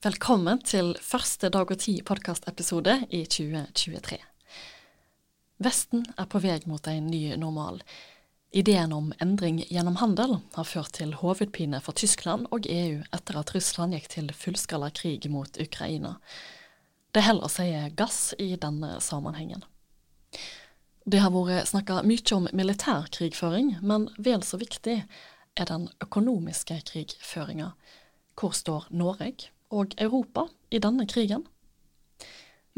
Velkommen til første Dag og Tid podkastepisode i 2023. Vesten er på vei mot en ny normal. Ideen om endring gjennom handel har ført til hovedpine for Tyskland og EU etter at Russland gikk til fullskala krig mot Ukraina. Det heller sier gass i denne sammenhengen. Det har vært snakka mye om militær krigføring, men vel så viktig er den økonomiske krigføringa. Hvor står Norge og Europa i denne krigen?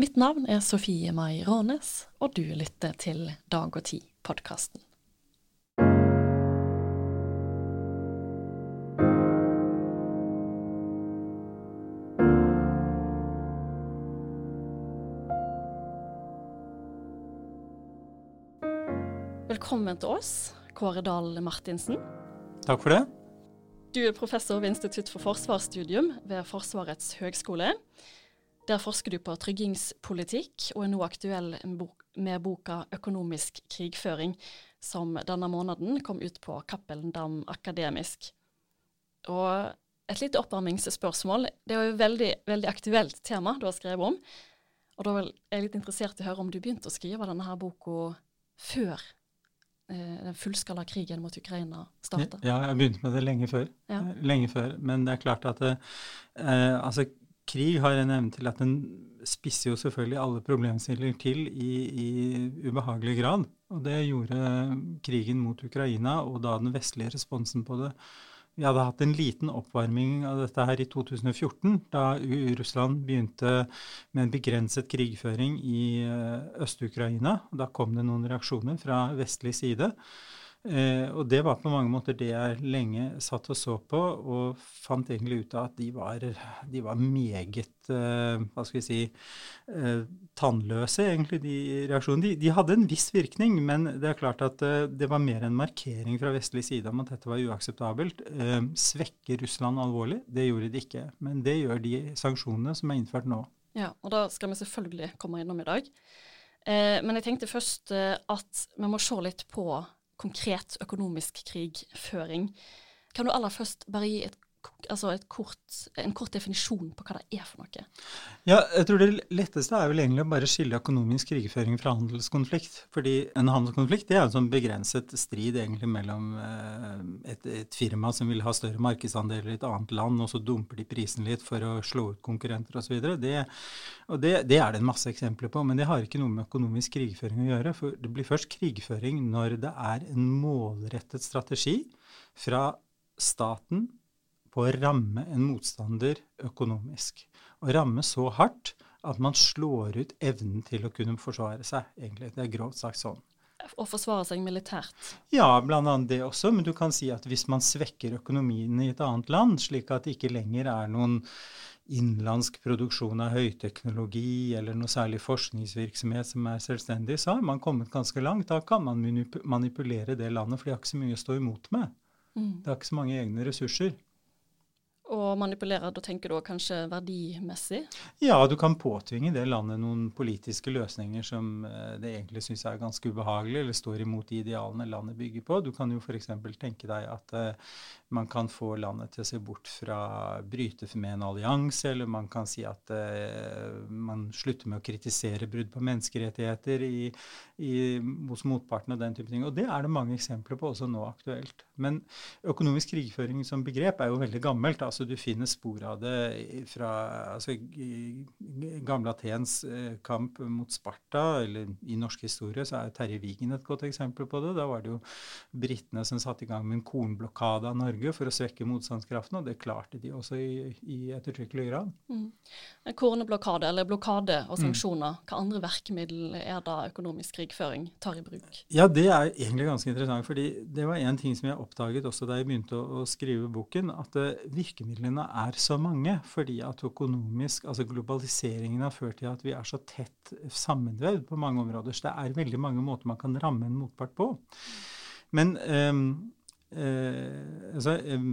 Mitt navn er Sofie Mai Rånes, og du lytter til Dag og Tid-podkasten. Velkommen til oss, Kåre Dahl Martinsen. Takk for det. Du er professor ved Institutt for forsvarsstudium ved Forsvarets høgskole. Der forsker du på tryggingspolitikk, og er nå aktuell med boka 'Økonomisk krigføring', som denne måneden kom ut på Cappelen Dam Akademisk. Og et lite oppvarmingsspørsmål. Det er jo et veldig, veldig aktuelt tema du har skrevet om. Og da er jeg litt interessert i å høre om du begynte å skrive denne her boka før den fullskala krigen mot Ukraina starta? Ja, jeg begynte med det lenge før. Ja. Eh, lenge før. Men det er klart at eh, altså, krig har en evne til at den spisser jo selvfølgelig alle problemstillinger til i, i, ubehagelig grad. Og det gjorde krigen mot Ukraina, og da den vestlige responsen på det vi hadde hatt en liten oppvarming av dette her i 2014, da Russland begynte med en begrenset krigføring i eh, Øst-Ukraina. Da kom det noen reaksjoner fra vestlig side. Eh, og det var på mange måter det jeg lenge satt og så på, og fant egentlig ut av at de var, de var meget eh, hva skal vi si eh, tannløse, egentlig, de reaksjonene. De, de, hadde en viss virkning, men det er klart at eh, det var mer en markering fra vestlig side om at dette var uakseptabelt. Eh, svekker Russland alvorlig? Det gjorde de ikke. Men det gjør de sanksjonene som er innført nå. Ja, og da skal vi selvfølgelig komme innom i dag. Eh, men jeg tenkte først at vi må se litt på konkret økonomisk krigføring. Kan du aller først bare gi et altså kort, en kort definisjon på hva det er for noe? Ja, jeg tror Det letteste er vel egentlig å bare skille økonomisk krigføring fra handelskonflikt. Fordi en handelskonflikt det er en sånn begrenset strid egentlig mellom eh, et, et, firma som vil ha større markedsandeler i et annet land, og så dumper de prisen litt for å slå ut konkurrenter osv. Det, og det, det er det en masse eksempler på, men det har ikke noe med økonomisk krigføring å gjøre. For det blir først krigføring når det er en målrettet strategi fra staten på å ramme en motstander økonomisk. Å ramme så hardt at man slår ut evnen til å kunne forsvare seg, egentlig. Det er grovt sagt sånn. Å forsvare seg militært? Ja, bl.a. det også. Men du kan si at hvis man svekker økonomien i et annet land, slik at det ikke lenger er noen innenlandsk produksjon av høyteknologi eller noe særlig forskningsvirksomhet som er selvstendig, så har man kommet ganske langt. Da kan man manipulere det landet, for de har ikke så mye å stå imot med. Mm. Det har ikke så mange egne ressurser. Og manipulere, da tenker du kanskje verdimessig? Ja, du kan påtvinge det landet noen politiske løsninger som eh, det egentlig syns er ganske ubehagelig, eller står imot de idealene landet bygger på. Du kan jo f.eks. tenke deg at uh, man kan få landet til å se bort fra bryte med en allianse, eller man kan si at uh, man slutter med å kritisere brudd på menneskerettigheter i, i, hos motparten og den type ting. Og det er det mange eksempler på også nå aktuelt. Men økonomisk krigføring som begrep er jo veldig gammelt. altså Du finner spor av det fra altså, gamle Atens eh, kamp mot Sparta, eller i norsk historie så er Terje Vigen et godt eksempel på det. Da var det jo britene som satte i gang med en kornblokade av Norge for å svekke motstandskraften, og det klarte de også i, i ettertrykkelig grad. Mm. Kornblokade, eller blokade og mm. sanksjoner, mm. hva andre virkemiddel er da økonomisk krigføring tar i bruk? Ja, det er egentlig ganske interessant, fordi det var en ting som jeg oppdaget også da jeg begynte å, å skrive boken, at uh, virkemidlene er så mange fordi at økonomisk, altså globaliseringen har ført til at vi er så tett sammenvevd på mange områder. Så det er veldig mange måter man kan ramme en motpart på. Men um, Eh, altså, eh,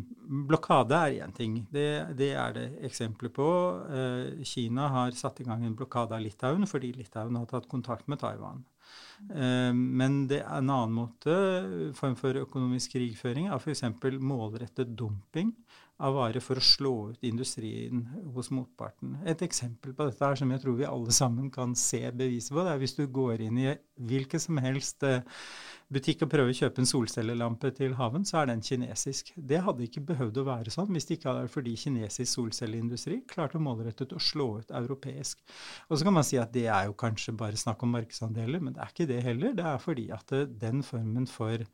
blokade er én ting. Det, det, er det eksempler på. Eh, Kina har satt i gang en blokade av Litauen fordi Litauen har tatt kontakt med Taiwan. Eh, men det er en annen måte, form for økonomisk krigføring, er f.eks. målrettet dumping av varer for å slå ut industrien hos motparten. Et eksempel på dette er som jeg tror vi alle sammen kan se beviset på, det er hvis du går inn i hvilken som helst eh, butikk og prøver å kjøpe en solcellelampe til haven, så er den kinesisk. Det hadde ikke behøvd å være sånn hvis det ikke hadde vært fordi kinesisk solcelleindustri klarte målrettet å slå ut europeisk. Og så kan man si at det er jo kanskje bare snakk om markedsandeler, men det er ikke det heller. Det er fordi at den formen for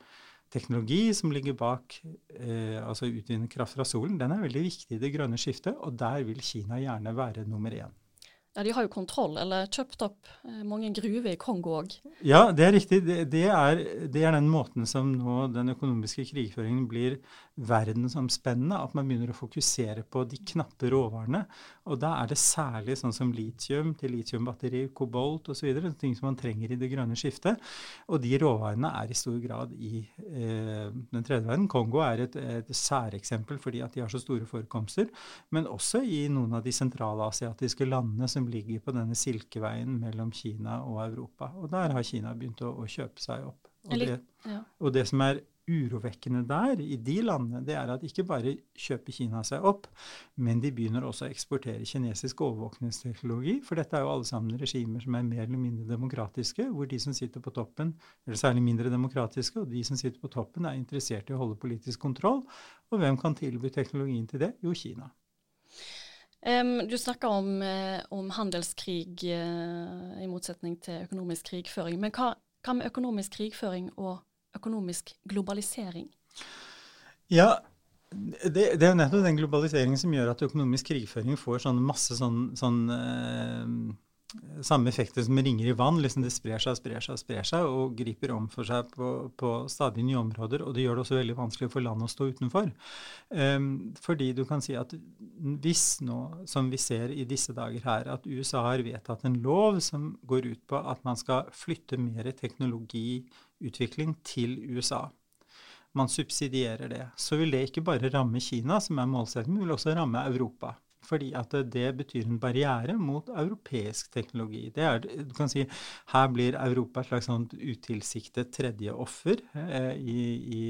teknologi som ligger bak eh, altså utvinne kraft fra solen, den er veldig viktig i det grønne skiftet, og der vil Kina gjerne være nummer én. Ja, De har jo kontroll, eller kjøpt opp eh, mange gruver i Kongo òg. Ja, det er riktig. Det, det, er, det, er, den måten som nå den økonomiske krigføringen blir verdensomspennende. At man begynner å fokusere på de knappe råvarene. Og da er det særlig sånn som litium til litiumbatteri, kobolt osv. Ting som man trenger i det grønne skiftet. Og de råvarene er i stor grad i eh, den tredje verden. Kongo er et, et særeksempel fordi at de har så store forekomster. Men også i noen av de sentralasiatiske landene som som ligger på denne silkeveien mellom Kina og Europa. Og der har Kina begynt å, å kjøpe seg opp. Og det, og det, som er urovekkende der, i de landene, det er at ikke bare kjøper Kina seg opp, men de begynner også å eksportere kinesisk overvåkningsteknologi. For dette er jo alle sammen regimer som er mer eller mindre demokratiske, hvor de som sitter på toppen, eller særlig mindre demokratiske, og de som sitter på toppen, er interessert i å holde politisk kontroll. Og hvem kan tilby teknologien til det? Jo, Kina. Um, du snakker om, uh, om handelskrig uh, i motsetning til økonomisk krigføring. Men hva, hva, med økonomisk krigføring og økonomisk globalisering? Ja, det, det er jo nettopp den globaliseringen som gjør at økonomisk krigføring får sånn masse sånn, sånn eh, samme effekter som ringer i vann. liksom Det sprer seg, sprer seg, sprer seg og griper om for seg på, på stadig nye områder. Og det gjør det også veldig vanskelig for landet å stå utenfor. Eh, fordi du kan si at hvis nå, som vi ser i disse dager her, at USA har vedtatt en lov som går ut på at man skal flytte mer teknologiutvikling til USA man subsidierer det, så vil det ikke bare ramme Kina, som er målsettingen, men vil også ramme Europa fordi at det betyr en barriere mot europeisk teknologi. Det er, du kan si, Her blir Europa et slags sånt utilsiktet tredje offer eh, i, i,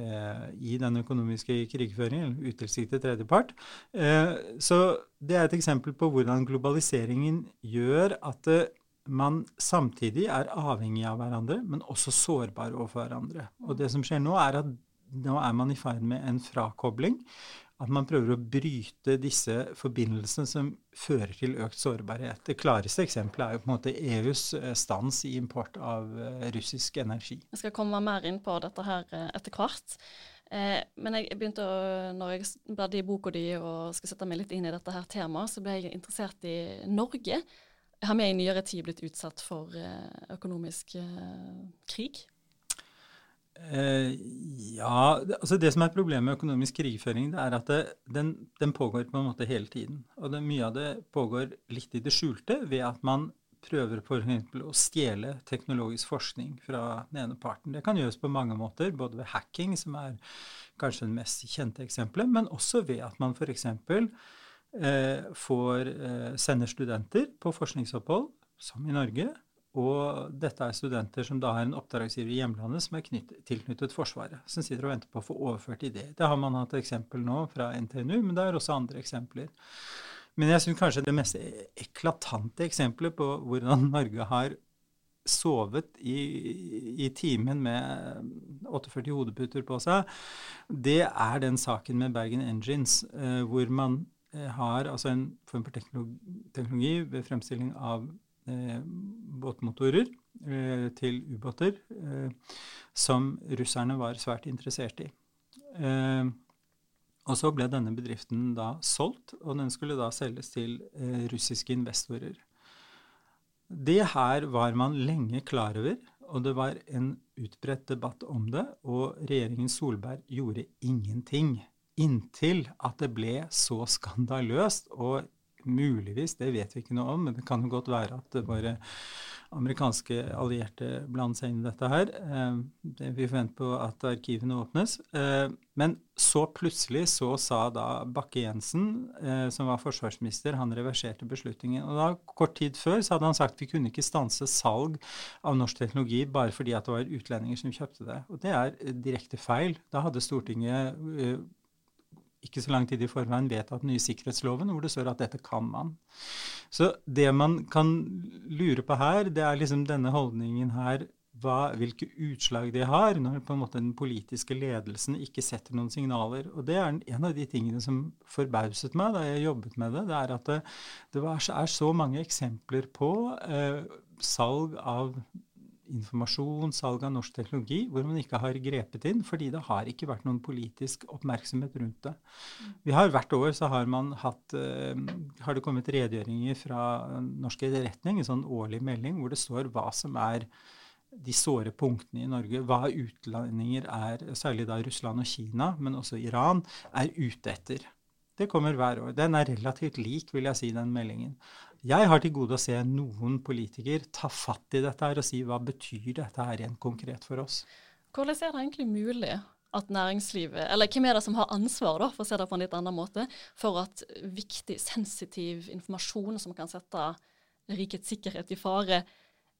eh, i, den økonomiske krigføringen, eller utilsiktet tredjepart. Eh, så det er et eksempel på hvordan globaliseringen gjør at eh, man samtidig er avhengig av hverandre, men også sårbar overfor hverandre. Og det som skjer nå, er at nå er man i ferd med en frakobling at man prøver å bryte disse forbindelsene som fører til økt sårbarhet. Det klareste eksempelet er jo på en måte EUs eh, stans i import av eh, russisk energi. Jeg skal komme mer inn på dette her eh, etter hvert. men jeg begynte å, når jeg bladde i boka di og skal sette meg litt inn i dette her temaet, så ble jeg interessert i Norge. Har vi i nyere tid blitt utsatt for økonomisk krig? Eh, ja, altså Det som er problemet med økonomisk krigføring, det er at det, den, den, pågår på en måte hele tiden. Og det, mye av det pågår litt i det skjulte ved at man prøver f.eks. å stjele teknologisk forskning fra den ene parten. Det kan gjøres på mange måter, både ved hacking, som er kanskje det mest kjente eksempelet, men også ved at man f.eks. Eh, får eh, sender studenter på forskningsopphold, som i Norge, og dette er studenter som da har en oppdragsgiver i hjemlandet som er knytt, tilknyttet Forsvaret, som sitter og venter på å få overført ideer. Det har man hatt eksempel nå fra NTNU, men det er også andre eksempler. Men jeg syns kanskje det mest eklatante eksempelet på hvordan Norge har sovet i, i timen med 48 hodeputer på seg, det er den saken med Bergen Engines, eh, hvor man eh, har altså en form for teknologi, ved fremstilling av Eh, båtmotorer eh, til ubåter eh, som russerne var svært interessert i. Og så ble denne bedriften da solgt, og den skulle da selges til russiske investorer. Det her var man lenge klar over, og det var en utbredt debatt om det. Og regjeringen Solberg gjorde ingenting inntil at det ble så skandaløst og Muligvis, det vet vi ikke noe om, men det kan jo godt være at våre amerikanske allierte blander seg inn i dette her. Eh, vi forventer på at arkivene åpnes. Eh, men så plutselig så sa da Bakke-Jensen, eh, som var forsvarsminister, han reverserte beslutningen. Og da, kort tid før så hadde han sagt vi kunne ikke stanse salg av norsk teknologi bare fordi at det var utlendinger som kjøpte det. Og det er direkte feil. Da hadde Stortinget ikke så lang tid i forveien vedtatt den nye sikkerhetsloven, hvor det står at dette kan man. Så det man kan lure på her, det er liksom denne holdningen her hva, hvilke utslag det har når på en måte den politiske ledelsen ikke setter noen signaler. Og Det er en av de tingene som forbauset meg da jeg jobbet med det. Det er at det, det var, er så mange eksempler på eh, salg av informasjon, salg av norsk teknologi, hvor man ikke har grepet inn, fordi det har ikke vært noen politisk oppmerksomhet rundt det. Vi har Hvert år så har, man hatt, uh, har det kommet redegjøringer fra norsk etterretning, en sånn årlig melding hvor det står hva som er de såre punktene i Norge, hva utlendinger er, særlig da Russland og Kina, men også Iran, er ute etter. Det kommer hver år. Den er relativt lik, vil jeg si, den meldingen. Jeg har til gode å se noen politiker ta fatt i dette her og si hva betyr dette her rent konkret for oss. Hvordan er det egentlig mulig at næringslivet, eller hvem er det som har ansvar, da, for å se det på en litt annen måte, for at viktig, sensitiv informasjon som kan sette rikets sikkerhet i fare,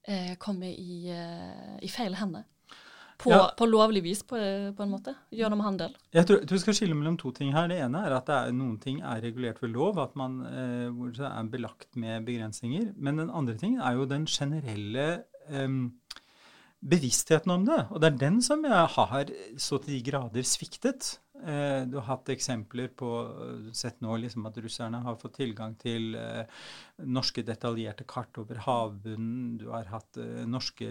eh, kommer i, eh, i, feil hender. På, ja. på lovlig vis, på, på, en måte, gjennom handel. Jeg tror Du skal skille mellom to ting her. Det ene er at er, noen ting er regulert ved lov, at man eh, er belagt med begrensninger. Men den andre tingen er jo den generelle eh, bevisstheten om det. Og det er den som jeg har så til de grader sviktet. Eh, du har hatt eksempler på Sett nå liksom at russerne har fått tilgang til eh, norske detaljerte kart over havbunnen. Du har hatt eh, norske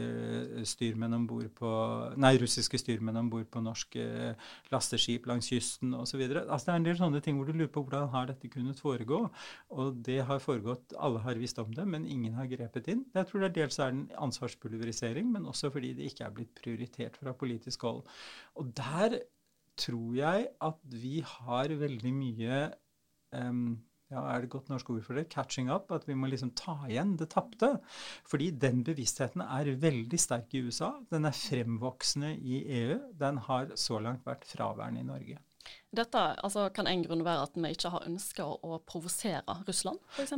styrmenn ombord på Nei, russiske styrmenn om bord på norske lasteskip langs kysten osv. Altså, det er en del sånne ting hvor du lurer på hvordan har dette kunnet foregå. Og det har foregått Alle har visst om det, men ingen har grepet inn. Jeg tror det er dels er det en ansvarspulverisering, men også fordi det ikke er blitt prioritert fra politisk hold. Og der tror jeg at vi har veldig mye um, ja, er det godt norsk ord for det? Catching up. At vi må liksom ta igjen det tapte. Fordi den bevisstheten er veldig sterk i USA. Den er fremvoksende i EU. Den har så langt vært fraværende i Norge. Dette altså, kan en grunn være at vi ikke har ønska å, provosere Russland, f.eks.?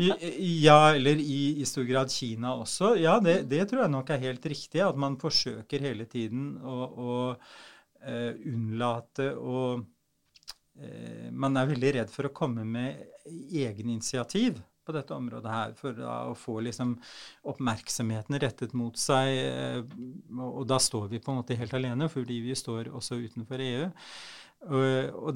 Ja, eller i, i, stor grad Kina også. Ja, det, det, tror jeg nok er helt riktig. At man forsøker hele tiden å, å unnlate å eh, Man er veldig redd for å komme med egeninitiativ på dette området her, for da, å få liksom oppmerksomheten rettet mot seg. Eh, og, da står vi på en måte helt alene, fordi vi står også utenfor EU.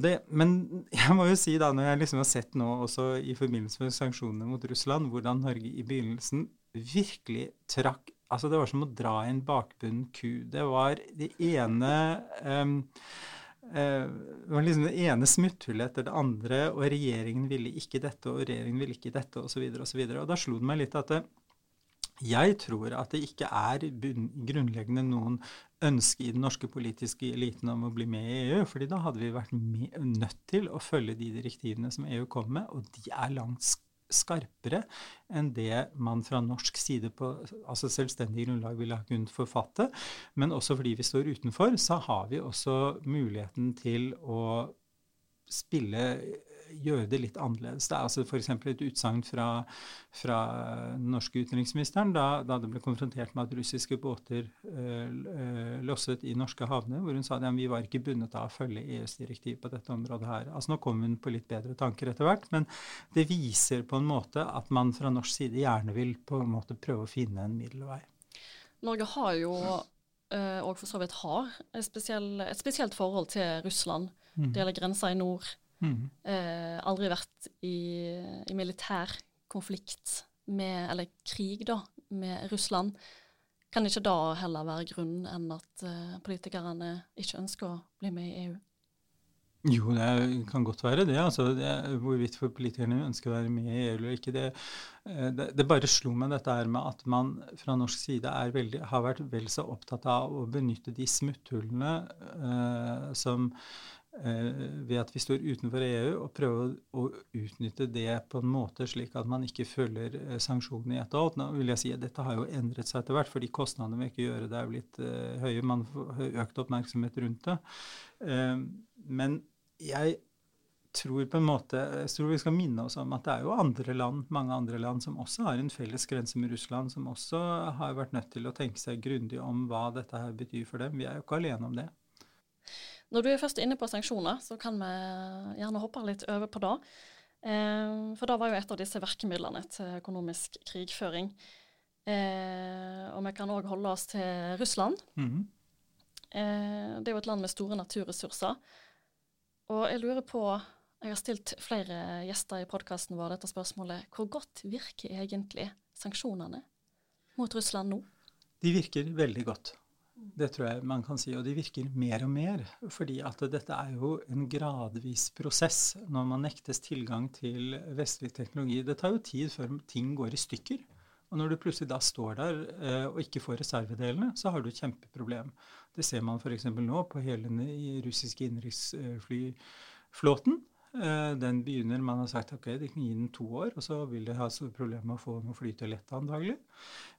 Det, men jeg må jo si da, når jeg liksom har sett nå også i forbindelse med sanksjonene mot Russland, hvordan Norge i begynnelsen virkelig trakk Altså, det var som å dra i en bakbunnen ku. Det var det ene um, Det var liksom det ene smutthullet etter det andre, og regjeringen ville ikke dette, og regjeringen ville ikke dette, osv., osv. Og, og da slo det meg litt at det, jeg tror at det ikke er grunnleggende noen ønske i den norske politiske eliten om å bli med i EU. fordi da hadde vi vært med, nødt til å følge de direktivene som EU kom med, og de er langt skarpere enn det man fra norsk side på altså selvstendig grunnlag ville ha kunnet forfatte. Men også fordi vi står utenfor, så har vi også muligheten til å spille gjøre det litt annerledes. Det er altså f.eks. et utsagn fra, fra, den norske utenriksministeren da, da, det ble konfrontert med at russiske båter øh, losset i norske havner, hvor hun sa at vi var ikke bundet av å følge EUs direktiv på dette området her. Altså Nå kom hun på litt bedre tanker etter hvert, men det viser på en måte at man fra norsk side gjerne vil på en måte prøve å finne en middelvei. Norge har jo øh, og for så vidt har et, spesiell, et spesielt forhold til Russland. Mm. Det gjelder grensa i nord. Mm. Eh, aldri vært i, i, militær konflikt med, eller krig, da, med Russland. Kan ikke da heller være grunnen enn at eh, politikerne ikke ønsker å bli med i EU? Jo, det kan godt være det. altså det, Hvorvidt for politikerne ønsker å være med i EU eller ikke. Det, eh, det, det, bare slo meg dette her med at man fra norsk side veldig, har vært vel så opptatt av å benytte de smutthullene eh, som ved at vi står utenfor EU, og prøve å utnytte det på en måte slik at man ikke følger eh, sanksjonene i ett og alt. Nå vil jeg si at Dette har jo endret seg etter hvert, fordi kostnadene ved ikke gjøre det er blitt uh, høye. Man har økt oppmerksomhet rundt det. Men jeg tror på en måte, jeg tror vi skal minne oss om at det er jo andre land, mange andre land som også har en felles grense med Russland, som også har vært nødt til å tenke seg grundig om hva dette her betyr for dem. Vi er jo ikke alene om det. Når du er først inne på sanksjoner, så kan vi gjerne hoppe litt over på det. Eh, for det var jo et av disse virkemidlene til økonomisk krigføring. Eh, og vi kan òg holde oss til Russland. Mm. Eh, det er jo et land med store naturressurser. Og jeg lurer på Jeg har stilt flere gjester i podkasten vår dette spørsmålet. Hvor godt virker egentlig sanksjonene mot Russland nå? De virker veldig godt. Det tror jeg man kan si. Og de virker mer og mer. Fordi at dette er jo en gradvis prosess når man nektes tilgang til vestlig teknologi. Det tar jo tid før ting går i stykker. Og når du plutselig da står der eh, og ikke får reservedelene, så har du et kjempeproblem. Det ser man f.eks. nå på hele den russiske innenriksflyflåten. Eh, den begynner, Man har sagt ok, de kan gi den to år, og så vil de ha problemer med å få den å lette, lett, antagelig.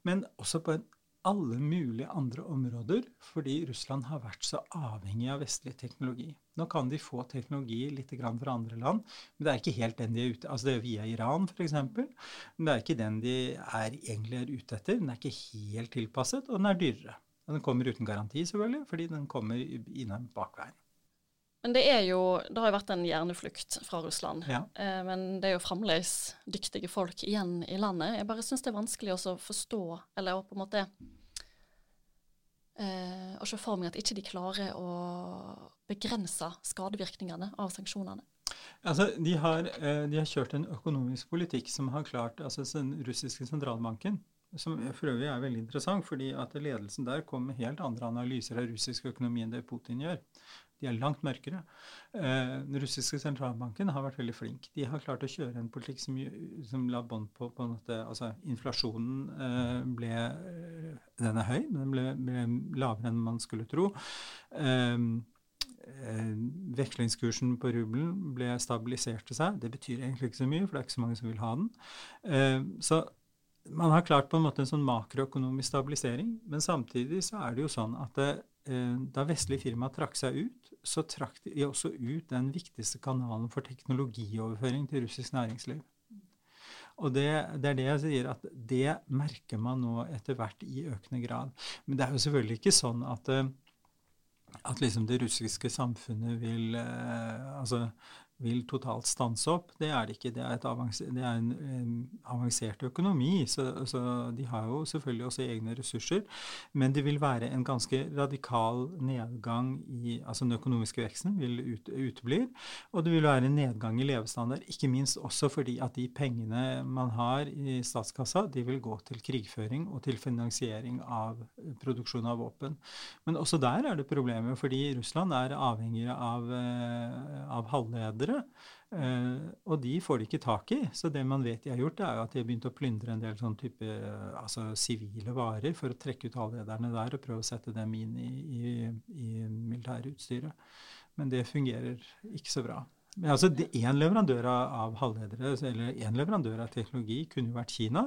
Men også på en alle mulige andre områder, fordi Russland har vært så avhengig av vestlig teknologi. Nå kan de få teknologi litt fra andre land, men det er ikke helt den de er ute Altså det er via Iran, f.eks. Men det er ikke den de er, egentlig er ute etter. Den er ikke helt tilpasset, og den er dyrere. Den kommer uten garanti, selvfølgelig, fordi den kommer innom bakveien. Men det er jo Det har jo vært en hjerneflukt fra Russland. Ja. Eh, men det er jo fremdeles dyktige folk igjen i landet. Jeg bare syns det er vanskelig å forstå, eller å på en måte eh, Å se for meg at ikke de klarer å begrense skadevirkningene av sanksjonene. Altså, de har, eh, de har kjørt en økonomisk politikk som har klart altså Den russiske sentralbanken som for øvrig er veldig interessant, fordi at ledelsen der kom med helt andre analyser av russisk økonomi enn det Putin gjør. De er langt mørkere. Eh, den russiske sentralbanken har vært veldig flink. De har klart å kjøre en politikk som, som la bånd på, på en måte, altså Inflasjonen eh, ble eh, Den er høy, men den ble, ble, lavere enn man skulle tro. Eh, eh, vekslingskursen på rubelen ble stabilisert til seg. Det betyr egentlig ikke så mye, for det er ikke så mange som vil ha den. Eh, så man har klart på en måte en sånn makroøkonomisk stabilisering, men samtidig så er det jo sånn at det, da vestlige firmaer trakk seg ut, så trakk de også ut den viktigste kanalen for teknologioverføring til russisk næringsliv. Og det, det, er det jeg sier, at det merker man nå etter hvert i økende grad. Men det er jo selvfølgelig ikke sånn at, eh, at liksom det russiske samfunnet vil eh, altså vil totalt stanse opp. Det er det ikke. Det er, det er en, en, avansert økonomi, så, så, de har jo selvfølgelig også egne ressurser. Men det vil være en ganske radikal nedgang i Altså den økonomiske veksten vil ut, uteblir. Og det vil være en nedgang i levestandard, ikke minst også fordi at de pengene man har i statskassa, de vil gå til krigføring og til finansiering av produksjon av våpen. Men også der er det problemer, fordi Russland er avhengig av, eh, av halvledere videre. Uh, og de får de ikke tak i. Så det man vet de har gjort, er jo at de har begynt å plyndre en del sånn type altså sivile varer for å trekke ut halvlederne der og prøve å sette dem inn i, i, i militærutstyret. Men det fungerer ikke så bra. Men altså, Én leverandør av halvledere, eller en leverandør av teknologi kunne jo vært Kina.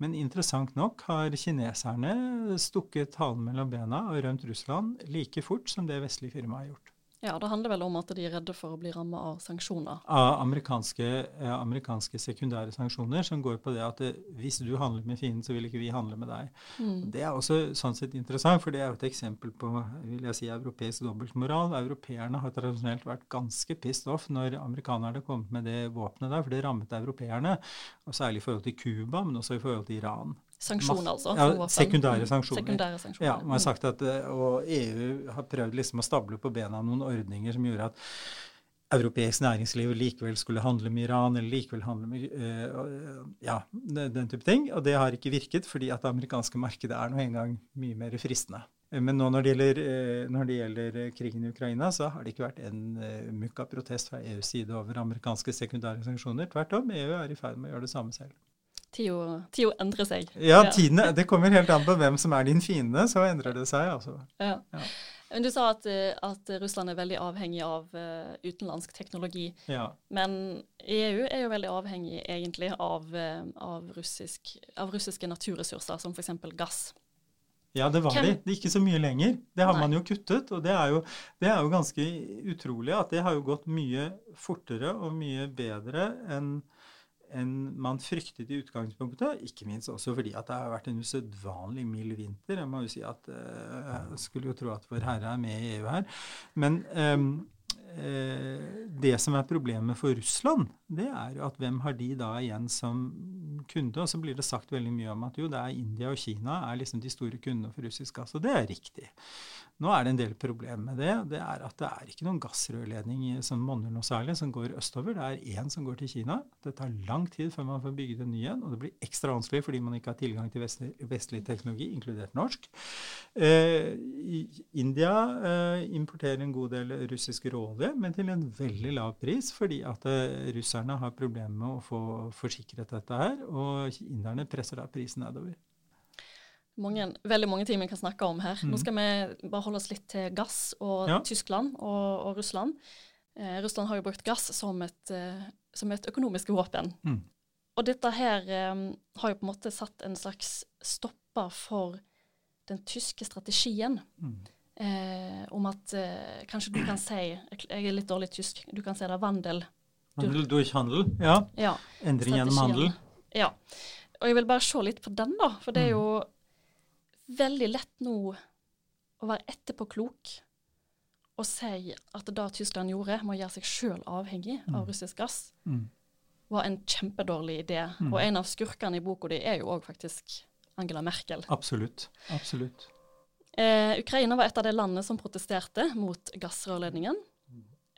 Men interessant nok har kineserne stukket halen mellom bena og rømt Russland like fort som det vestlige firmaet har gjort. Ja, Det handler vel om at de er redde for å bli rammet av sanksjoner? Av amerikanske, eh, amerikanske, sekundære sanksjoner, som går på det at det, eh, hvis du handler med fienden, så vil ikke vi handle med deg. Mm. Det er også sånn sett interessant, for det er jo et eksempel på vil jeg si, europeisk dobbeltmoral. Europeerne har tradisjonelt vært ganske pissed off når amerikanerne kom med det våpenet der, for det rammet europeerne, og særlig i forhold til Cuba, men også i forhold til Iran. Sanksjoner, altså? Ja, sekundære sanksjoner. Sekundære sanksjoner. Ja, man har sagt at, eh, Og EU har prøvd liksom å stable på bena noen ordninger som gjorde at europeisk næringsliv likevel skulle handle med Iran, eller likevel handle med uh, Ja, den type ting. Og det har ikke virket, fordi at det amerikanske markedet er nå engang mye mer fristende. Men nå når det, gjelder, når det gjelder krigen i Ukraina, så har det ikke vært en mukka protest fra EUs side over amerikanske sekundære sanksjoner. Tvert om, EU er i ferd med å gjøre det samme selv. Tida endrer seg. Ja, tidene, det kommer helt an på hvem som er din fiende, så endrer det seg. altså. Ja. ja. Men Du sa at, at, Russland er veldig avhengig av uh, utenlandsk teknologi. Ja. Men EU er jo veldig avhengig egentlig av, uh, av, russisk, av russiske naturressurser, som f.eks. gass. Ja, det var Hvem? de. Det er ikke så mye lenger. Det har Nei. man jo kuttet. Og det er jo, det er jo ganske utrolig at det har jo gått mye fortere og mye bedre enn enn man fryktet i utgangspunktet. Ikke minst også fordi at det har vært en usedvanlig mild vinter. Jeg må jo si at uh, jeg skulle jo tro at Vår Herre er med i EU her. Men um, det som er problemet for Russland, det er jo at hvem har de da igjen som kunde? Og så blir det sagt veldig mye om at jo, det er India og Kina er liksom de store kundene for russisk gass. Og det er riktig. Nå er det en del problemer med det. Det er at det er ikke noen gassrørledning som monner noe særlig, som går østover. Det er én som går til Kina. Det tar lang tid før man får bygget en ny en, og det blir ekstra vanskelig fordi man ikke har tilgang til vestlig, vestlig teknologi, inkludert norsk. Eh, India eh, importerer en god del russisk råolje, men til en veldig lav pris, fordi at eh, russerne har problemer med å få forsikret dette her, og inderne presser da prisen nedover mange, veldig mange ting vi kan snakke om her. Mm. Nå skal vi bare holde oss litt til gass og ja. Tyskland og, og Russland. Eh, Russland har jo brukt gass som et, eh, som et økonomisk våpen. Mm. Og dette her eh, har jo på en måte satt en slags stopper for den tyske strategien. Mm. Eh, om at eh, kanskje du kan si Jeg er litt dårlig tysk. Du kan si det er vandel. Vandel durch handel? Ja. ja. Endring gjennom handel? Ja. Og jeg vil bare se litt på den, da. For det er mm. jo veldig lett nå å være etterpåklok og si at det Tyskland gjorde med å gjøre seg sjøl avhengig mm. av russisk gass, mm. var en kjempedårlig idé. Mm. Og en av skurkene i boka di er jo òg faktisk Angela Merkel. Absolutt. Absolutt. Eh, Ukraina var et av de landene som protesterte mot gassrørledningen.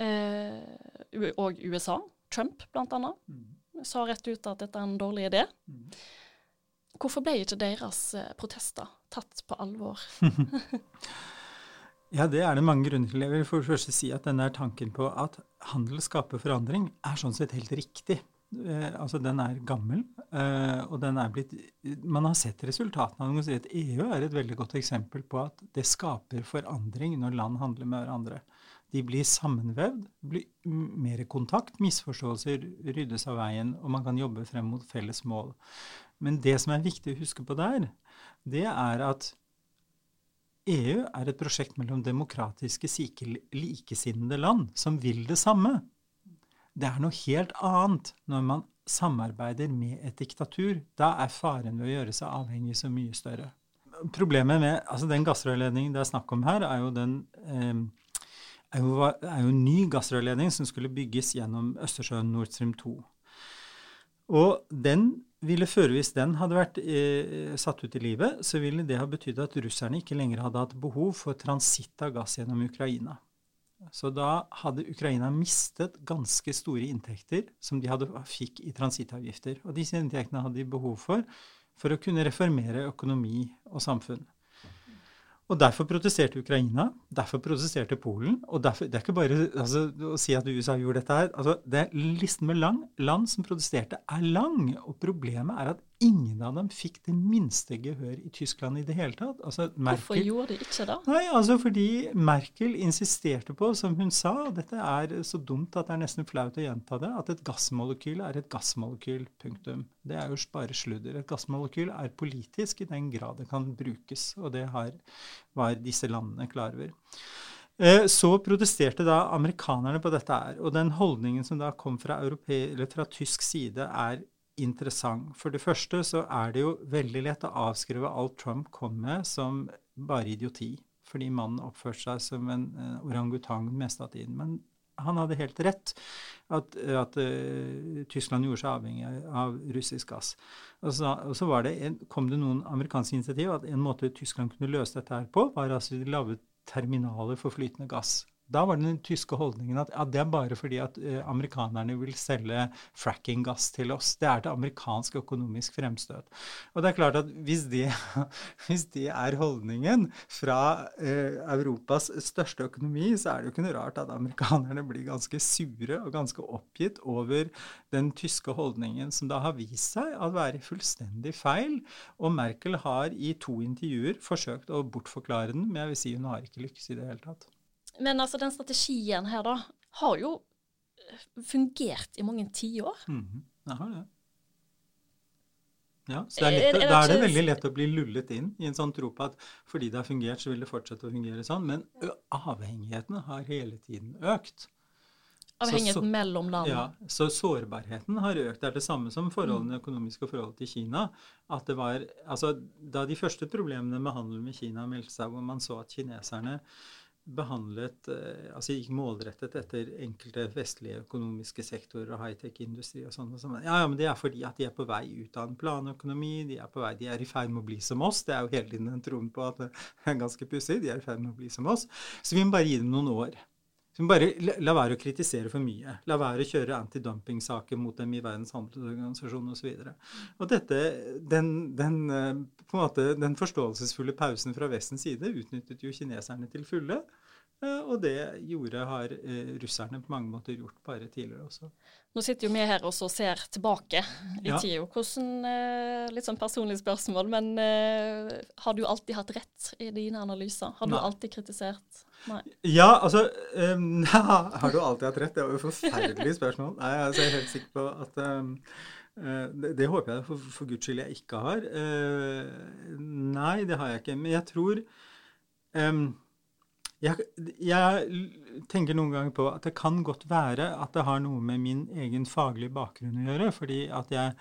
Eh, og USA. Trump, blant annet. Mm. Sa rett ut at dette er en dårlig idé. Mm. Hvorfor ble ikke deres eh, protester tatt på alvor? ja, det er det mange grunner til. Jeg vil for det første si at denne tanken på at handel skaper forandring, er sånn sett helt riktig. Eh, altså, Den er gammel, eh, og den er blitt Man har sett resultatene av den. EU er et veldig godt eksempel på at det skaper forandring når land handler med hverandre. De blir sammenvevd, blir mer kontakt, misforståelser ryddes av veien, og man kan jobbe frem mot felles mål. Men det som er viktig å huske på der, det er at EU er et prosjekt mellom demokratiske, likesinnede land som vil det samme. Det er noe helt annet når man samarbeider med et diktatur. Da er faren ved å gjøre seg avhengig så mye større. Problemet med altså den gassrørledningen det er snakk om her, er jo den eh, er jo, er jo en ny gassrørledning som skulle bygges gjennom Østersjøen Nord Stream 2. Og den ville føre, Hvis den hadde vært eh, satt ut i livet, så ville det ha betydd at russerne ikke lenger hadde hatt behov for transitt av gass gjennom Ukraina. Så da hadde Ukraina mistet ganske store inntekter som de hadde, fikk i transittavgifter. Og disse inntektene hadde de behov for for å kunne reformere økonomi og samfunn. Og Derfor protesterte Ukraina, derfor protesterte Polen. og derfor, Det er ikke bare altså, å si at USA gjorde dette her. altså det Listen med lang, land som protesterte, er lang. og Problemet er at ingen av dem fikk det minste gehør i Tyskland i det hele tatt. Altså, Merkel, Hvorfor gjorde de ikke det? Nei, altså Fordi Merkel insisterte på, som hun sa, og dette er så dumt at det er nesten flaut å gjenta det, at et gassmolekyl er et gassmolekyl. Punktum. Det er jo bare sludder. Et gassmolekyl er politisk i den grad det kan brukes, og det har, var disse landene klar over. Eh, så protesterte da amerikanerne på dette her. Og den holdningen som da kom fra, fra tysk side, er interessant. For det første så er det jo veldig lett å avskrive alt Trump kom med som bare idioti. Fordi mannen oppførte seg som en orangutang meste av tiden. Men han hadde helt rett at, at uh, Tyskland gjorde seg avhengig av russisk gass. Og så, og så det en, kom det noen amerikanske initiativ at en måte Tyskland kunne løse dette her på, var altså de laget terminaler for flytende gass. Da var den tyske holdningen at ja, det er bare fordi at uh, amerikanerne vil selge fracking-gass til oss. Det er til amerikansk økonomisk fremstøt. Og det er klart at hvis det, hvis det er holdningen fra uh, Europas største økonomi, så er det jo ikke noe rart at amerikanerne blir ganske sure og ganske oppgitt over den tyske holdningen, som da har vist seg å være fullstendig feil. Og Merkel har i to intervjuer forsøkt å bortforklare den, men jeg vil si hun har ikke lykkes i det hele tatt. Men altså, den strategien her, da, har jo eh, fungert i mange tiår. Mm -hmm. Det har det. Ja, så er lett, er, er Da er det veldig lett å bli lullet inn i en sånn tro på at fordi det har fungert, så vil det fortsette å fungere sånn. Men avhengighetene har hele tiden økt. Avhengigheten så, mellom land. Ja, så sårbarheten har økt. Det er det samme som forholdene, mm. økonomiske forhold til Kina. At det var, altså, Da de første problemene med handel med Kina meldte seg, hvor man så at kineserne behandlet eh, Altså gikk målrettet etter enkelte vestlige økonomiske sektorer og high-tech-industri og sånn. Så, ja, ja, men det er fordi at de er på vei ut av en planøkonomi. De er på vei, de er i ferd med å bli som oss. Det er jo hele tiden en troen på at det er ganske pussig. De er i ferd med å bli som oss. Så vi må bare gi dem noen år. Så bare la, la være å kritisere for mye. La være å kjøre antidumpingsaker mot dem i Verdens handelsorganisasjon osv. Og, og dette, den, den, eh, på en måte, den forståelsesfulle pausen fra Vestens side utnyttet jo kineserne til fulle. Eh, og det gjorde, har eh, russerne på mange måter gjort bare tidligere også. Nå sitter jo vi her og ser tilbake i ja. tida. Hvordan, Litt sånn personlig spørsmål, men har du alltid hatt rett i dine analyser? Har du Nei. alltid kritisert? Nei. Ja, altså um, Har du alltid hatt rett? Det var jo forferdelig spørsmål. Nei, altså, jeg er helt sikker på at um, det, det, håper jeg for, for guds skyld jeg ikke har. Uh, nei, det har jeg ikke. Men jeg tror um, jeg, jeg, tenker noen ganger på at det kan godt være at det har noe med min egen faglige bakgrunn å gjøre. Fordi at jeg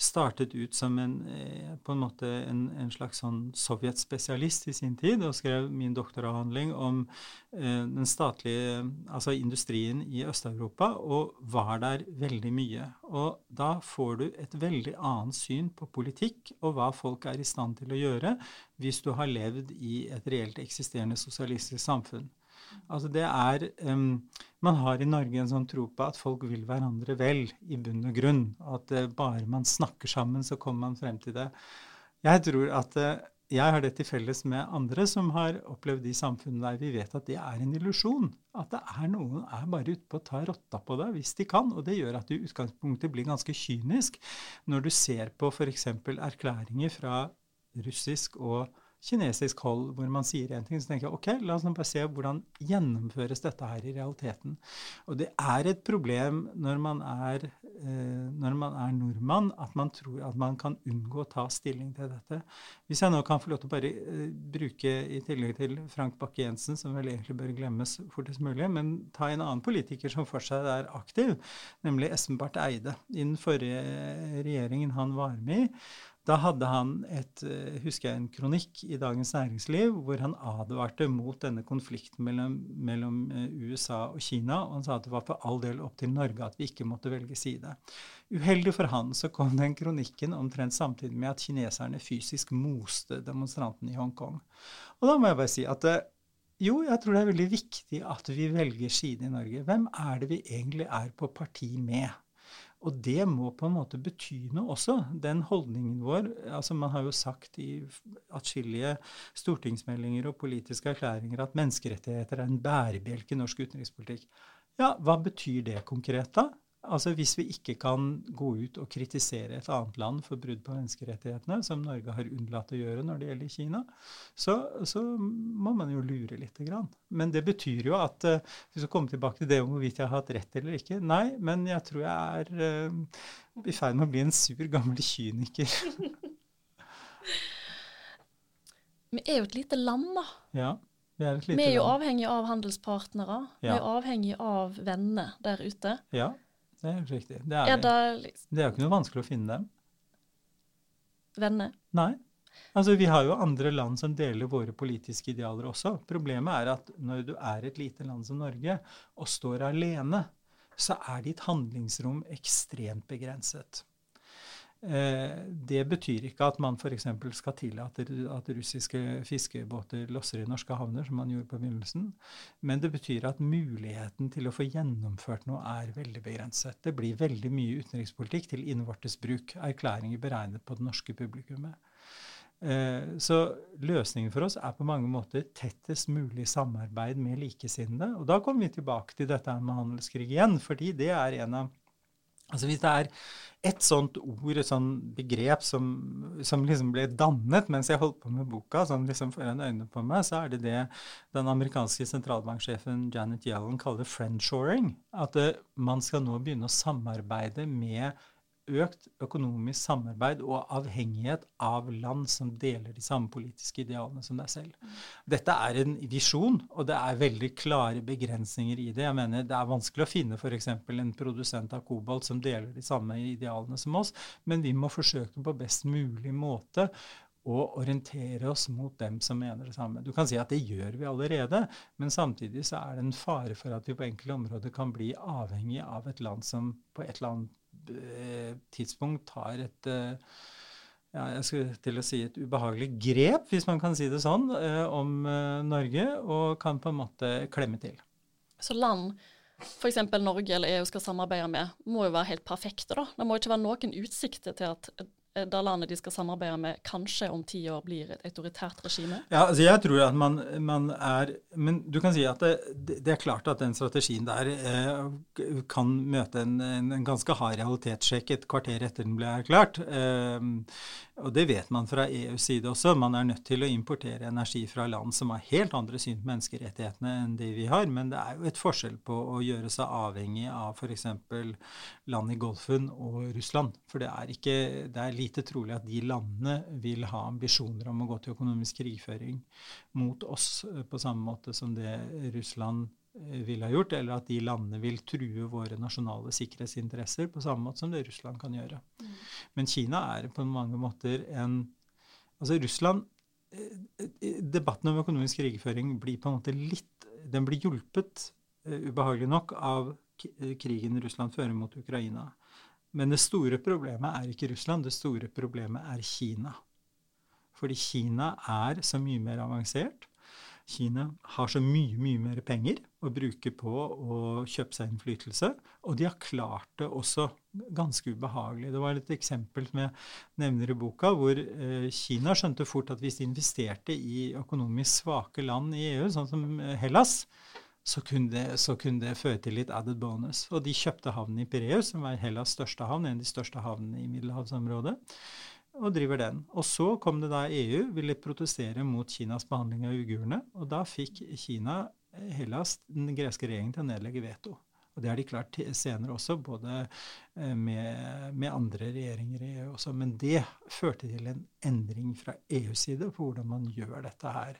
startet ut som en, eh, på en måte en, en slags sånn sovjetspesialist i sin tid og skrev min doktoravhandling om eh, den statlige, altså industrien i Øst-Europa, og var der veldig mye. Og da får du et veldig annet syn på politikk og hva folk er i stand til å gjøre hvis du har levd i et reelt eksisterende sosialistisk samfunn. Altså det er um, Man har i Norge en sånn tro på at folk vil hverandre vel, i bunn og grunn. At uh, bare man snakker sammen, så kommer man frem til det. Jeg tror at uh, jeg har det til felles med andre som har opplevd de samfunnene der vi vet at det er en illusjon. At det er noen er bare ute på å ta rotta på deg hvis de kan. Og det gjør at du i utgangspunktet blir ganske kynisk når du ser på f.eks. erklæringer fra russisk og kinesisk hold hvor man sier én ting, så tenker jeg ok, la oss nå bare se hvordan gjennomføres dette her i realiteten. Og det er et problem når man er, eh, når man er nordmann, at man tror at man kan unngå å ta stilling til dette. Hvis jeg nå kan få lov til å bare eh, bruke, i tillegg til Frank Bakke-Jensen, som vel egentlig bør glemmes fortest mulig, men ta en annen politiker som fortsatt er aktiv, nemlig Espen Barth Eide. I den forrige regjeringen han var med i, da hadde han et, eh, husker jeg, en kronikk i Dagens Næringsliv hvor han advarte mot denne konflikten mellom, mellom, eh, USA og Kina. Og han sa at det var for all del opp til Norge at vi ikke måtte velge side. Uheldig for han så kom den kronikken omtrent samtidig med at kineserne fysisk moste demonstrantene i Hongkong. Og da må jeg bare si at eh, jo, jeg tror det er veldig viktig at vi velger side i Norge. Hvem er det vi egentlig er på parti med? Og det må på en måte bety noe også. Den holdningen vår altså Man har jo sagt i atskillige stortingsmeldinger og politiske erklæringer at menneskerettigheter er en bærebjelke i norsk utenrikspolitikk. Ja, hva betyr det konkret, da? Altså Hvis vi ikke kan gå ut og kritisere et annet land for brudd på menneskerettighetene, som Norge har unnlatt å gjøre når det gjelder Kina, så, så må man jo lure litt. grann. Men det betyr jo at uh, Vi skal komme tilbake til det om hvorvidt jeg har hatt rett eller ikke. Nei, men jeg tror jeg er uh, i ferd med å bli en sur, gammel kyniker. vi er jo et lite land, da. Ja. Vi er, vi er jo land. avhengig av handelspartnere. Ja. Vi er avhengig av venner der ute. Ja. Det er helt riktig. Det er, er det, liksom, det er jo ikke noe vanskelig å finne dem. Venner? Nei. Altså, Vi har jo andre land som deler våre politiske idealer også. Problemet er at når du er et lite land som Norge og står alene, så er ditt handlingsrom ekstremt begrenset. Eh, det betyr ikke at man f.eks. skal tillate at russiske fiskebåter losser i norske havner, som man gjorde på begynnelsen. Men det betyr at muligheten til å få gjennomført noe er veldig begrenset. Det blir veldig mye utenrikspolitikk til innvortes bruk. Erklæringer beregnet på det norske publikummet. Eh, så løsningen for oss er på mange måter tettest mulig samarbeid med likesinnede. Og da kommer vi tilbake til dette med handelskrig igjen, fordi det er en av Altså Hvis det er et sånt ord, et sånt begrep, som, som, liksom ble dannet mens jeg holdt på med boka, sånn liksom foran øynene på meg, så er det det den amerikanske sentralbanksjefen Janet Yellen kaller friendshoring. At uh, man skal nå begynne å samarbeide med økt økonomisk samarbeid og avhengighet av land som deler de samme politiske idealene som deg selv. Dette er en visjon, og det er veldig klare begrensninger i det. Jeg mener Det er vanskelig å finne f.eks. en produsent av kobolt som deler de samme idealene som oss, men vi må forsøke på best mulig måte og orientere oss mot dem som mener det samme. Du kan si at det gjør vi allerede, men samtidig så er det en fare for at vi på enkelte områder kan bli avhengig av et land som på et eller annet tidspunkt tar et eh, ja, jeg skulle til å si et ubehagelig grep, hvis man kan si det sånn, eh, om Norge, og kan på en måte klemme til. Så land f.eks. Norge eller EU skal samarbeide med, må jo være helt perfekte, da. Det må ikke være noen utsikter til at Eh, det landet de skal samarbeide med, kanskje om ti år blir et autoritært regime? Ja, altså jeg tror at man, man er Men du kan si at det, det, er klart at den strategien der eh, kan møte en, en, ganske hard realitetssjekk et kvarter etter den ble erklært. Eh, og det vet man fra EUs side også. Man er nødt til å importere energi fra land som har helt andre syn på menneskerettighetene enn det vi har. Men det er jo et forskjell på å gjøre seg avhengig av f.eks. land i Golfen og Russland. For det er, ikke, det er lite trolig at de landene vil ha ambisjoner om å gå til økonomisk krigføring mot oss eh, på samme måte som det Russland vil ville ha gjort, eller at de landene vil true våre nasjonale sikkerhetsinteresser på samme måte som det Russland kan gjøre. Mm. Men Kina er på mange måter en Altså Russland eh, eh, Debatten om økonomisk krigføring blir på en måte litt Den blir hjulpet, ubehagelig nok, av krigen Russland fører mot Ukraina. Men det store problemet er ikke Russland, det store problemet er Kina. Fordi Kina er så mye mer avansert. Kina har så mye, mye mer penger å bruke på å kjøpe seg innflytelse, og de har klart det også ganske ubehagelig. Det var et eksempel som jeg nevner i boka, hvor eh, Kina skjønte fort at hvis de investerte i økonomisk svake land i EU, sånn som eh, Hellas, så kunne, det, så kunne, det, føre til litt added bonus. Og de kjøpte havnen i Pireus, som var Hellas' største havn, en av de største havnene i middelhavsområdet og driver den. Og så kom det da EU, ville protestere mot Kinas behandling av uigurene. Og da fikk Kina Hellas den greske regjeringen til å nedlegge veto. Og det har de klart senere også, både eh, med, med, andre regjeringer i EU også. Men det førte til en endring fra EUs side på hvordan man gjør dette her.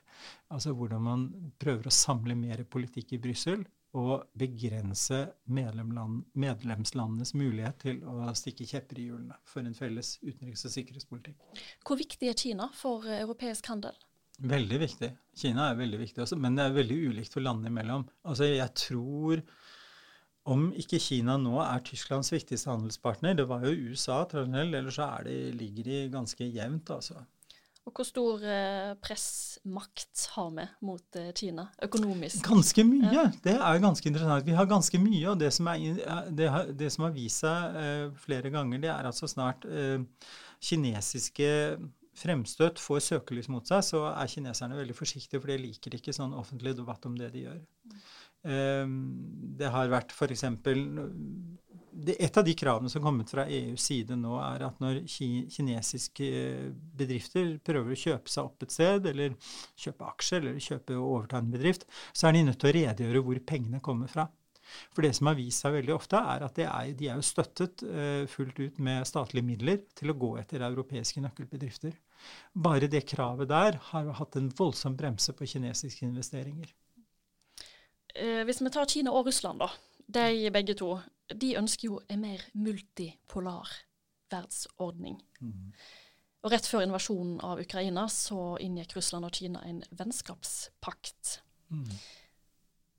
Altså hvordan man prøver å samle mer politikk i Brussel Og begrense medlemslandenes mulighet til å stikke kjepper i hjulene for en felles utenriks- og sikkerhetspolitikk. Hvor viktig er Kina for eh, europeisk handel? Veldig viktig. Kina er veldig viktig også, men det er veldig ulikt for landene imellom. Altså, jeg tror om ikke Kina nå er Tysklands viktigste handelspartner, det var jo USA tradisjonelt, eller så det, ligger de ganske jevnt, altså. Og hvor stor eh, pressmakt har vi mot eh, Kina økonomisk? Ganske mye. Ja. Det er ganske interessant. Vi har ganske mye. Og det som, er, det har, det som har, vist seg eh, flere ganger, det er altså snart eh, kinesiske fremstøt får søkelys mot seg, så er kineserne veldig forsiktige, for de liker ikke sånn offentlig debatt om det de gjør. Mm. Det har vært f.eks et av de kravene som har kommet fra EUs side nå, er at når kinesiske bedrifter prøver å kjøpe seg opp et sted, eller kjøpe aksjer, eller kjøpe og overta en bedrift, så er de nødt til å redegjøre hvor pengene kommer fra. For det som har vist seg veldig ofte, er at er, de er jo støttet uh, fullt ut med statlige midler til å gå etter europeiske nøkkelbedrifter. Bare det kravet der har hatt en voldsom bremse på kinesiske investeringer. Eh, hvis vi tar Kina og Russland, da. De begge to de ønsker jo en mer multipolar verdensordning. Mm. Og rett før invasjonen av Ukraina så inngikk Russland og Kina en vennskapspakt. Mm.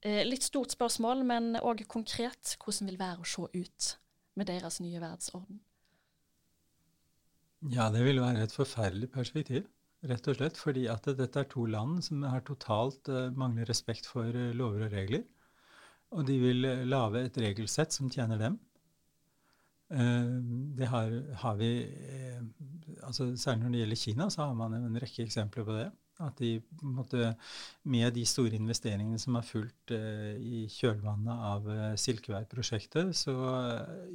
Eh, litt stort spørsmål, men òg konkret. Hvordan vil være å se ut med deres nye verdensorden? Ja, det vil være et forferdelig perspektiv, rett og slett. Fordi at dette er to land som har totalt uh, mangler respekt for uh, lover og regler. Og de vil eh, lage et regelsett som tjener dem. Eh, det har, har vi eh, altså Særlig når det gjelder Kina, så har man en rekke eksempler på det. At de måtte, med de store investeringene som har fulgt i kjølvannet av Silkevei-prosjektet, så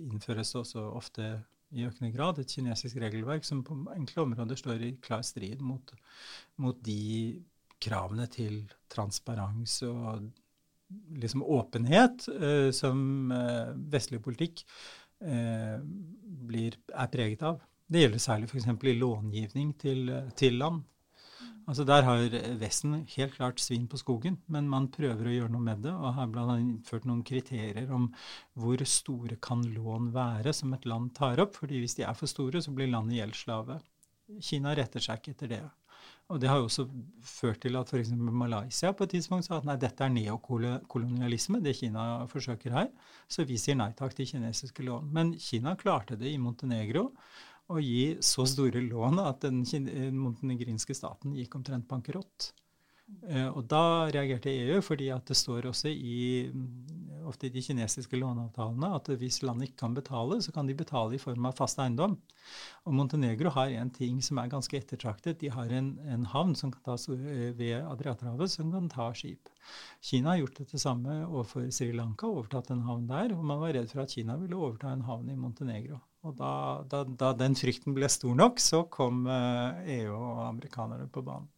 innføres det også ofte i økende grad et kinesisk regelverk som på enkle områder står i klar strid mot, mot de kravene til transparens og liksom åpenhet eh, som eh, vestlig politikk eh, blir, er preget av. Det gjelder særlig f.eks. i långivning til, til land. Altså Der har Vesten helt klart svin på skogen, men man prøver å gjøre noe med det, og har bl.a. innført noen kriterier om hvor store kan lån være som et land tar opp. fordi hvis de er for store, så blir landet gjeldsslave. Kina retter seg ikke etter det. Og det har jo også ført til at f.eks. Malaysia på et tidspunkt sa at nei, dette er neokolonialisme, det Kina forsøker her. Så vi sier nei takk til kinesiske lån. Men Kina klarte det i Montenegro å gi så store lån at den montenegrinske staten gikk omtrent bankerott. Eh, og da reagerte EU, fordi at det står også i ofte i de kinesiske låneavtalene at hvis landet ikke kan betale, så kan de betale i form av fast eiendom. Og Montenegro har en ting som er ganske ettertraktet. De har en, en havn som kan tas ved Adriaterhavet som kan ta skip. Kina har gjort det samme overfor Sri Lanka, overtatt en havn der. Og man var redd for at Kina ville overta en havn i Montenegro. Og da, da, da, den frykten ble stor nok, så kom EU eh, e og amerikanerne på banen.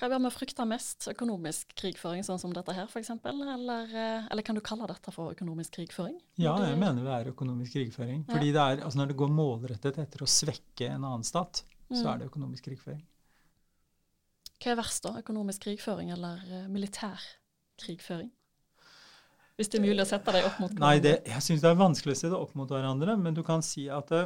Hva bør vi frykte mest? Økonomisk krigføring sånn som dette her, f.eks.? Eller, eh, eller kan du kalle dette for økonomisk krigføring? Ja, jeg mener det er økonomisk krigføring. Fordi det er, altså når det går målrettet etter å svekke en annen stat, mm. så er det økonomisk krigføring. Hva er verst, da? Økonomisk krigføring eller uh, militær krigføring? Hvis det er mulig å sette dem opp mot hverandre? Nei, det, jeg syns det er vanskelig å se det opp mot hverandre. Men du kan si at det,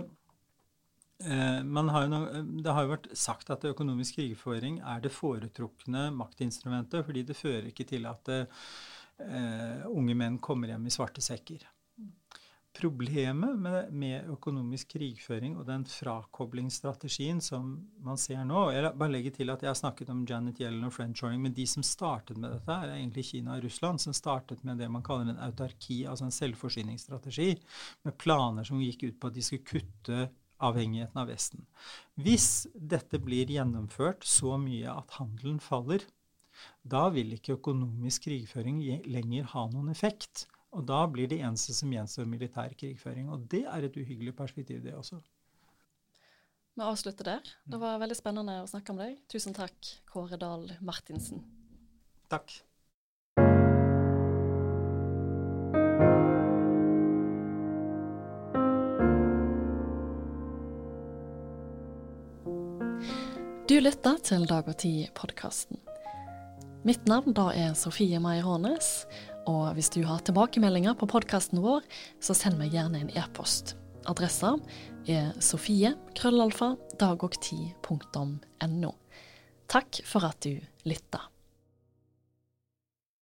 eh, har noe, det har jo vært sagt at økonomisk krigføring er det foretrukne maktinstrumentet, fordi det fører ikke til at eh, unge menn kommer hjem i svarte sekker. Problemet med, med, økonomisk krigføring og den frakoblingsstrategien som man ser nå Jeg bare legger til at jeg har snakket om Janet Yellen og friendshoring, men de som startet med dette, er egentlig Kina og Russland, som startet med det man kaller en autarki, altså en selvforsyningsstrategi, med planer som gikk ut på at de skulle kutte avhengigheten av Vesten. Hvis dette blir gjennomført så mye at handelen faller, da vil ikke økonomisk krigføring lenger ha noen effekt. Og da blir det eneste som gjenstår, militær krigføring. Og det er et uhyggelig perspektiv, det også. Vi avslutter der. Det var veldig spennende å snakke med deg. Tusen takk, Kåre Dahl Martinsen. Takk. Du lytter til Dag og Tid-podkasten. Mitt navn da er Sofie Meyer Hånes, og hvis du har tilbakemeldinger på podkasten vår, så send meg gjerne en e-post. Adressa er sofie-krøllalfa dagogti.no. Takk for at du lytta.